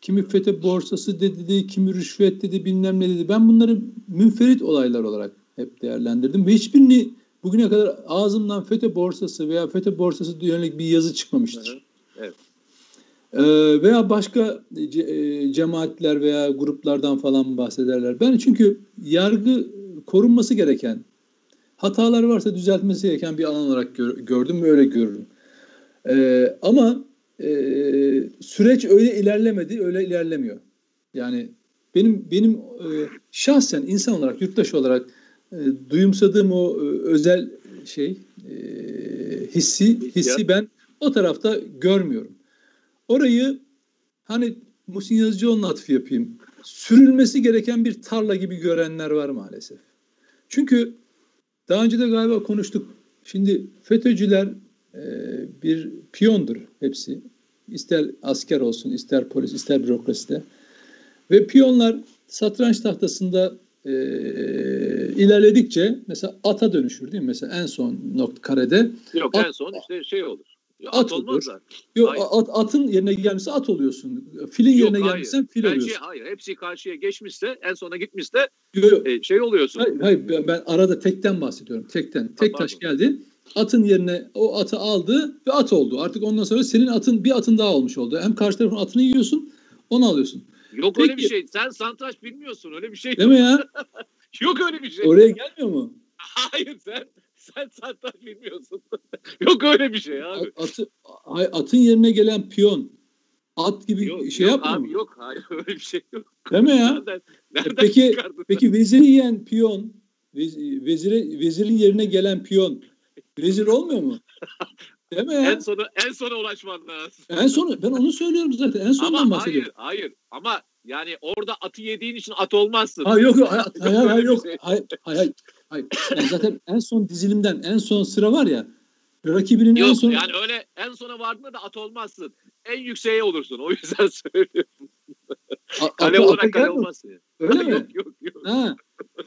B: Kimi FETÖ borsası dedi, kimi rüşvet dedi, bilmem ne dedi. Ben bunları münferit olaylar olarak hep değerlendirdim ve hiçbirini bugüne kadar ağzımdan FETÖ borsası veya FETÖ borsası yönelik bir yazı çıkmamıştır. Evet. Ee, veya başka ce, e, cemaatler veya gruplardan falan bahsederler. Ben çünkü yargı korunması gereken, hatalar varsa düzeltmesi gereken bir alan olarak gör, gördüm ve öyle görürüm. Ee, ama e, süreç öyle ilerlemedi, öyle ilerlemiyor. Yani benim benim e, şahsen insan olarak, yurttaş olarak e, duyumsadığım o e, özel şey e, hissi hissi ben o tarafta görmüyorum. Orayı hani Muhsin Yazıcıoğlu'nun atfı yapayım. Sürülmesi gereken bir tarla gibi görenler var maalesef. Çünkü daha önce de galiba konuştuk. Şimdi FETÖ'cüler e, bir piyondur hepsi. İster asker olsun, ister polis, ister bürokraside. Ve piyonlar satranç tahtasında e, ilerledikçe mesela ata dönüşür değil mi? Mesela en son nokta karede.
A: Yok at, en son işte şey olur.
B: At, at olur. Yok at, atın yerine gelmişse at oluyorsun. Filin Yok, yerine gelmişsen fil oluyorsun. Şey,
A: hayır hepsi karşıya geçmişse en sona gitmişse Yok. E, şey oluyorsun.
B: Hayır, hayır ben arada tekten bahsediyorum. Tekten. Tek ha, taş geldi. Atın yerine o atı aldı ve at oldu. Artık ondan sonra senin atın bir atın daha olmuş oldu. Hem karşı tarafın atını yiyorsun onu alıyorsun.
A: Yok Peki. öyle bir şey. Sen santraç bilmiyorsun. Öyle bir şey
B: Değil mi ya?
A: Yok öyle bir şey.
B: Oraya gelmiyor mu?
A: Hayır sen sen satranç bilmiyorsun. Yok öyle bir şey abi.
B: Atı, atın yerine gelen piyon At gibi
A: Yok,
B: şey
A: yok
B: yapmıyor
A: abi
B: mu?
A: yok. Hayır öyle bir şey yok.
B: Değil mi ya?
A: Nereden, nereden
B: peki-
A: çıkardın?
B: Peki veziri yiyen piyon, vez- vezire, vezirin yerine gelen piyon vezir olmuyor mu? Değil mi ya?
A: En sona en sona ulaşman lazım.
B: En son ben onu söylüyorum zaten. En sondan
A: Ama
B: bahsediyorum.
A: hayır hayır ama yani orada atı yediğin için at olmazsın.
B: Ha yok yok hayır hayır, hayır, yok.
A: şey.
B: Hayır hayır. hayır. Yani zaten en son dizilimden en son sıra var ya rakibinin en
A: Yok
B: son
A: yani öyle en sona vardığında da at olmazsın. En yükseğe olursun. O yüzden söylüyorum.
B: A-
A: Kale olarak kale olmazsın.
B: Öyle mi?
A: Yok yok yok.
B: Ha.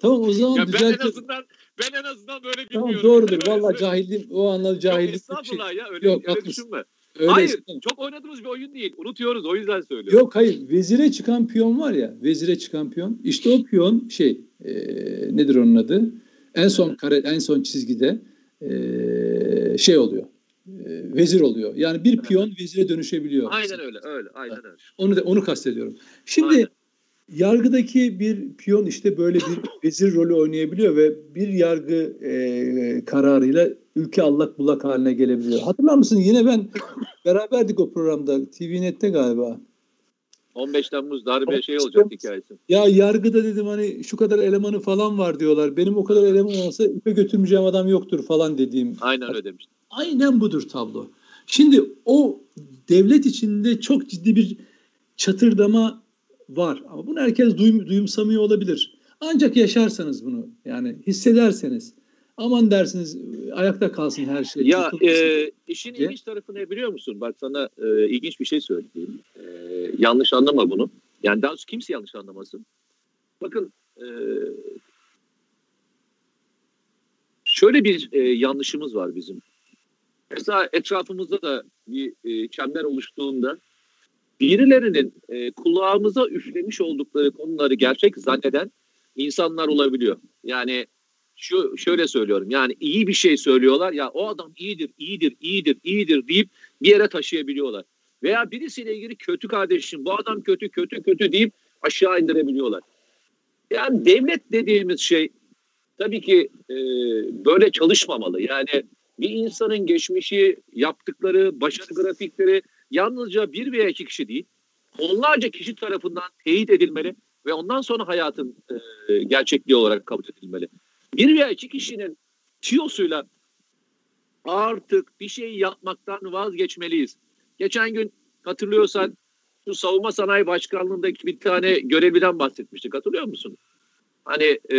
B: Tamam o zaman
A: Ya ben en azından ben en azından böyle
B: Tamam
A: bilmiyorum.
B: doğrudur.
A: Öyle-
B: Vallahi cahilliğim o anlamda
A: Yok
B: cahillik bir şey.
A: estağfurullah ya öyle,
B: Yok,
A: öyle düşünme.
B: Öyle
A: Hayır
B: istemem.
A: çok oynadığımız bir oyun değil. Unutuyoruz o yüzden söylüyorum.
B: Yok hayır vezire çıkan piyon var ya vezire çıkan piyon işte o piyon şey e, nedir onun adı en son kare en son çizgide e, şey oluyor vezir oluyor yani bir piyon vezire dönüşebiliyor.
A: Aynen öyle öyle aynen öyle.
B: Onu da onu kastediyorum. Şimdi
A: Aynen.
B: Yargıdaki bir piyon işte böyle bir vezir rolü oynayabiliyor ve bir yargı e, kararıyla ülke allak bullak haline gelebiliyor. Hatırlar mısın? Yine ben beraberdik o programda TVNet'te galiba.
A: 15 Temmuz darbe
B: 15
A: şey olacak
B: Temmuz.
A: hikayesi.
B: Ya yargıda dedim hani şu kadar elemanı falan var diyorlar. Benim o kadar eleman olsa ipe götürmeyeceğim adam yoktur falan dediğim.
A: Aynen öyle demiştim.
B: Aynen budur tablo. Şimdi o devlet içinde çok ciddi bir çatırdama var. Ama bunu herkes duyum, duyumsamıyor olabilir. Ancak yaşarsanız bunu yani hissederseniz aman dersiniz ayakta kalsın her şey.
A: Ya e, işin
B: diye.
A: ilginç tarafı ne biliyor musun? Bak sana e, ilginç bir şey söyleyeyim. E, yanlış anlama bunu. Yani daha kimse yanlış anlamasın. Bakın e, şöyle bir e, yanlışımız var bizim. Mesela etrafımızda da bir e, çember oluştuğunda birilerinin e, kulağımıza üflemiş oldukları konuları gerçek zanneden insanlar olabiliyor. Yani şu şöyle söylüyorum. Yani iyi bir şey söylüyorlar. Ya o adam iyidir, iyidir, iyidir, iyidir deyip bir yere taşıyabiliyorlar. Veya birisiyle ilgili kötü kardeşim, bu adam kötü, kötü, kötü deyip aşağı indirebiliyorlar. Yani devlet dediğimiz şey tabii ki e, böyle çalışmamalı. Yani bir insanın geçmişi, yaptıkları, başarı grafikleri yalnızca bir veya iki kişi değil, onlarca kişi tarafından teyit edilmeli ve ondan sonra hayatın e, gerçekliği olarak kabul edilmeli. Bir veya iki kişinin tiyosuyla artık bir şey yapmaktan vazgeçmeliyiz. Geçen gün hatırlıyorsan şu savunma sanayi başkanlığındaki bir tane görevliden bahsetmiştik. Hatırlıyor musun? Hani e,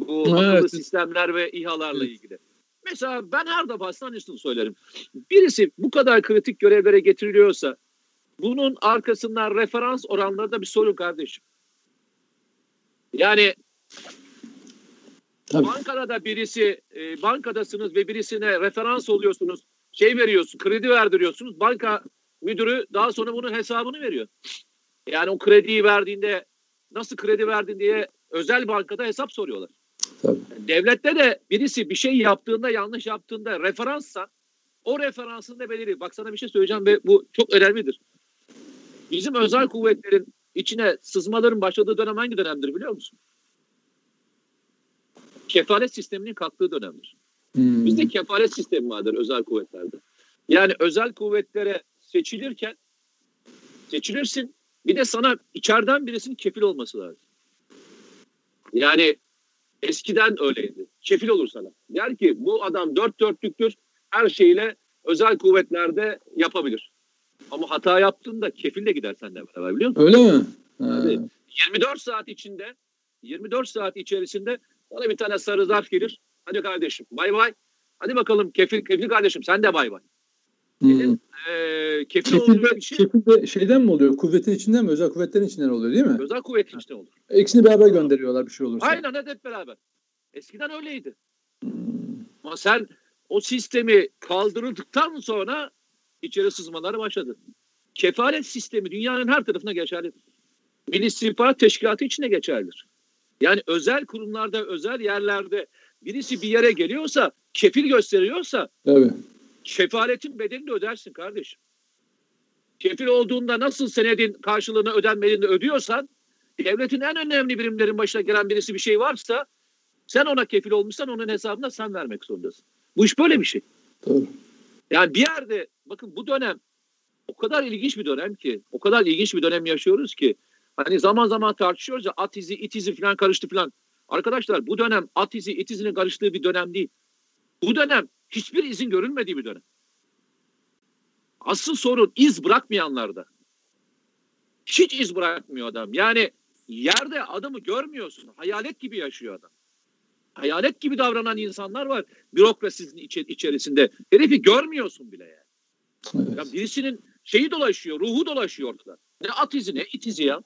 A: bu
B: Evet.
A: akıllı sistemler ve İHA'larla ilgili. Mesela ben her defasında aynısını söylerim. Birisi bu kadar kritik görevlere getiriliyorsa bunun arkasından referans oranları da bir sorun kardeşim. Yani
B: Tabii.
A: bankada da birisi e, bankadasınız ve birisine referans oluyorsunuz. Şey veriyorsun, kredi verdiriyorsunuz. Banka müdürü daha sonra bunun hesabını veriyor. Yani o krediyi verdiğinde nasıl kredi verdin diye özel bankada hesap soruyorlar.
B: Tabii.
A: Devlette de birisi bir şey yaptığında yanlış yaptığında referanssa o referansın da belirli. Bak sana bir şey söyleyeceğim ve bu çok önemlidir. Bizim özel kuvvetlerin içine sızmaların başladığı dönem hangi dönemdir biliyor musun? Kefalet sisteminin kalktığı dönemdir.
B: Hmm.
A: Bizde kefalet sistemi vardır özel kuvvetlerde. Yani özel kuvvetlere seçilirken seçilirsin bir de sana içeriden birisinin kefil olması lazım. Yani eskiden öyleydi. Kefil olur sana. Der ki bu adam dört dörtlüktür her şeyle özel kuvvetlerde yapabilir. Ama hata yaptığında kefil de gider senden beraber biliyor musun?
B: Öyle mi?
A: Tabii. 24 saat içinde 24 saat içerisinde bana bir tane sarı zarf gelir. Hadi kardeşim bay bay. Hadi bakalım kefil, kefil kardeşim sen de bay bay.
B: Hmm.
A: Kefil
B: Kefilde,
A: bir şey
B: kefilde şeyden mi oluyor? Kuvvetin içinden mi? Özel kuvvetlerin içinden oluyor değil mi?
A: özel kuvvet işte olur.
B: İkisini beraber gönderiyorlar bir şey olursa.
A: Aynen hep beraber. Eskiden öyleydi.
B: Hmm.
A: Ama sen o sistemi kaldırıldıktan sonra içeri sızmaları başladı. Kefalet sistemi dünyanın her tarafına geçerlidir. Milli İstihbarat Teşkilatı içine geçerlidir. Yani özel kurumlarda, özel yerlerde birisi bir yere geliyorsa, kefil gösteriyorsa
B: Tabii.
A: Kefaletin bedelini ödersin kardeşim. Kefil olduğunda nasıl senedin karşılığını ödenmediğini ödüyorsan devletin en önemli birimlerin başına gelen birisi bir şey varsa sen ona kefil olmuşsan onun hesabına sen vermek zorundasın. Bu iş böyle bir şey.
B: Doğru.
A: Yani bir yerde bakın bu dönem o kadar ilginç bir dönem ki, o kadar ilginç bir dönem yaşıyoruz ki. Hani zaman zaman tartışıyoruz ya at izi, it izi falan karıştı falan. Arkadaşlar bu dönem at izi, it izinin karıştığı bir dönem değil. Bu dönem hiçbir izin görülmediği bir dönem. Asıl sorun iz bırakmayanlarda. Hiç iz bırakmıyor adam. Yani yerde adamı görmüyorsun. Hayalet gibi yaşıyor adam. Hayalet gibi davranan insanlar var bürokrasinin içi, içerisinde. Herifi görmüyorsun bile yani. Evet. Ya birisinin şeyi dolaşıyor, ruhu dolaşıyor ortada. Ne at izi ne it izi ya.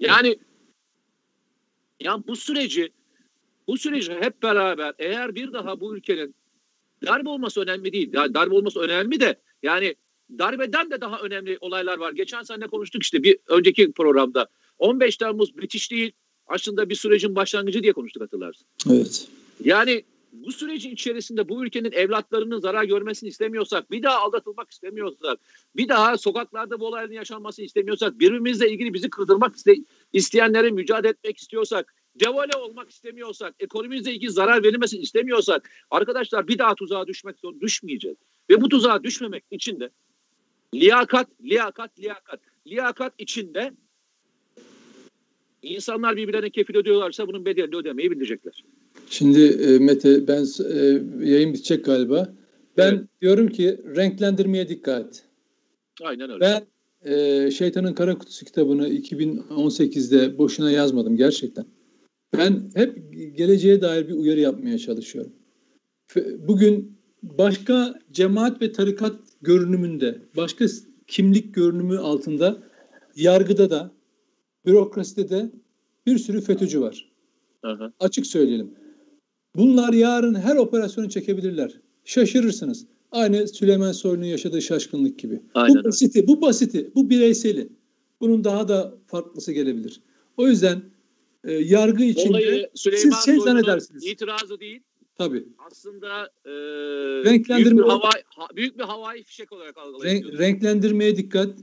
A: Yani ya bu süreci bu süreci hep beraber eğer bir daha bu ülkenin darbe olması önemli değil. Yani darbe olması önemli de yani darbeden de daha önemli olaylar var. Geçen sene konuştuk işte bir önceki programda. 15 Temmuz British değil aslında bir sürecin başlangıcı diye konuştuk hatırlarsın.
B: Evet.
A: Yani bu sürecin içerisinde bu ülkenin evlatlarının zarar görmesini istemiyorsak, bir daha aldatılmak istemiyorsak, bir daha sokaklarda bu olayların yaşanmasını istemiyorsak, birbirimizle ilgili bizi kırdırmak iste isteyenlere mücadele etmek istiyorsak, devale olmak istemiyorsak, ekonomimizle ilgili zarar verilmesini istemiyorsak, arkadaşlar bir daha tuzağa düşmek zor düşmeyeceğiz. Ve bu tuzağa düşmemek için de liyakat, liyakat, liyakat, liyakat içinde insanlar birbirlerine kefil ödüyorlarsa bunun bedelini ödemeyi bilecekler.
B: Şimdi e, Mete ben e, yayın bitecek galiba. Ben evet. diyorum ki renklendirmeye dikkat.
A: Aynen öyle.
B: Ben e, Şeytanın Kara Kutusu kitabını 2018'de boşuna yazmadım gerçekten. Ben hep geleceğe dair bir uyarı yapmaya çalışıyorum. Bugün başka cemaat ve tarikat görünümünde, başka kimlik görünümü altında yargıda da, bürokraside de bir sürü FETÖ'cü var. Hı Açık söyleyelim. Bunlar yarın her operasyonu çekebilirler. Şaşırırsınız. Aynı Süleyman Soylu'nun yaşadığı şaşkınlık gibi. Aynen. Bu basiti, bu basiti, bu bireyseli. Bunun daha da farklısı gelebilir. O yüzden e, yargı içinde Olayı
A: Süleyman siz şey zannedersiniz. itirazı değil.
B: Tabii.
A: Aslında e, renklendirme büyük bir, havai, ha, büyük bir havai fişek olarak algılayabiliyoruz.
B: Renk, renklendirmeye dikkat.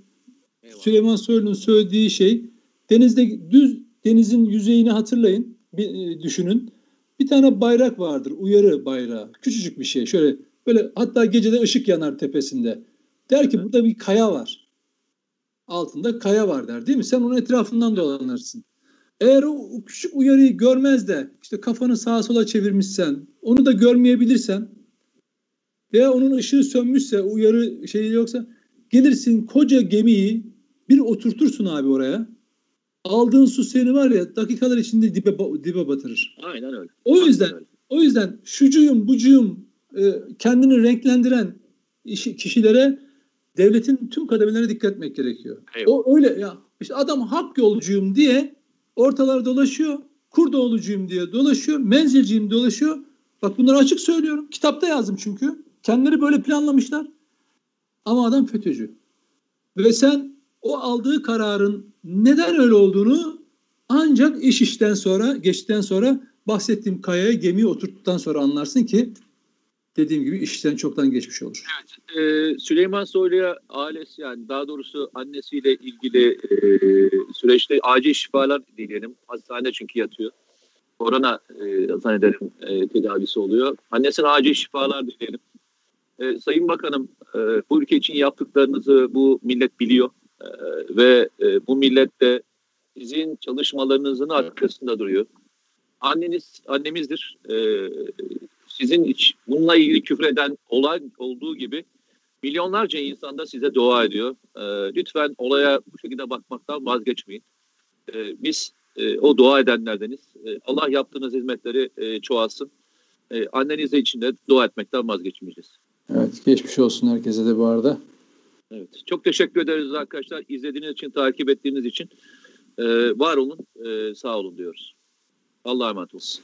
B: Eyvallah. Süleyman Soylu'nun söylediği şey denizde düz denizin yüzeyini hatırlayın, bir, e, düşünün. Bir tane bayrak vardır, uyarı bayrağı. Küçücük bir şey. Şöyle böyle hatta gecede ışık yanar tepesinde. Der ki burada bir kaya var. Altında kaya var der değil mi? Sen onun etrafından dolanırsın. Eğer o, o küçük uyarıyı görmez de işte kafanı sağa sola çevirmişsen, onu da görmeyebilirsen veya onun ışığı sönmüşse, uyarı şeyi yoksa gelirsin koca gemiyi bir oturtursun abi oraya. Aldığın su seni var ya dakikalar içinde dibe dibe batırır.
A: Aynen öyle.
B: O yüzden Aynen öyle. o yüzden şucuyum bucuyum e, kendini renklendiren kişilere devletin tüm kademelerine dikkat etmek gerekiyor. Eyvallah. O öyle ya işte adam hak yolcuyum diye ortalar dolaşıyor. Kurdoğlucuyum diye dolaşıyor. Menzilciyim dolaşıyor. Bak bunları açık söylüyorum. Kitapta yazdım çünkü. Kendileri böyle planlamışlar. Ama adam FETÖ'cü. Ve sen o aldığı kararın neden öyle olduğunu ancak iş işten sonra, geçtikten sonra bahsettiğim kayaya gemiyi oturttuktan sonra anlarsın ki dediğim gibi işten çoktan geçmiş olur.
A: Evet. E, Süleyman Soylu'ya ailesi yani daha doğrusu annesiyle ilgili e, süreçte acil şifalar dileyelim. Hastanede çünkü yatıyor. Korona e, zannederim e, tedavisi oluyor. Annesine acil şifalar dileyelim. E, Sayın Bakanım e, bu ülke için yaptıklarınızı bu millet biliyor. E, ve e, bu millet de sizin çalışmalarınızın arkasında duruyor. Anneniz annemizdir. E, sizin hiç bununla ilgili küfreden olay olduğu gibi milyonlarca insan da size dua ediyor. E, lütfen olaya bu şekilde bakmaktan vazgeçmeyin. E, biz e, o dua edenlerdeniz. E, Allah yaptığınız hizmetleri e, çoğalsın. E, anneniz için de dua etmekten vazgeçmeyeceğiz.
B: Evet, geçmiş olsun herkese de bu arada.
A: Evet, çok teşekkür ederiz arkadaşlar. İzlediğiniz için, takip ettiğiniz için. E, var olun, e, sağ olun diyoruz. Allah'a emanet olsun.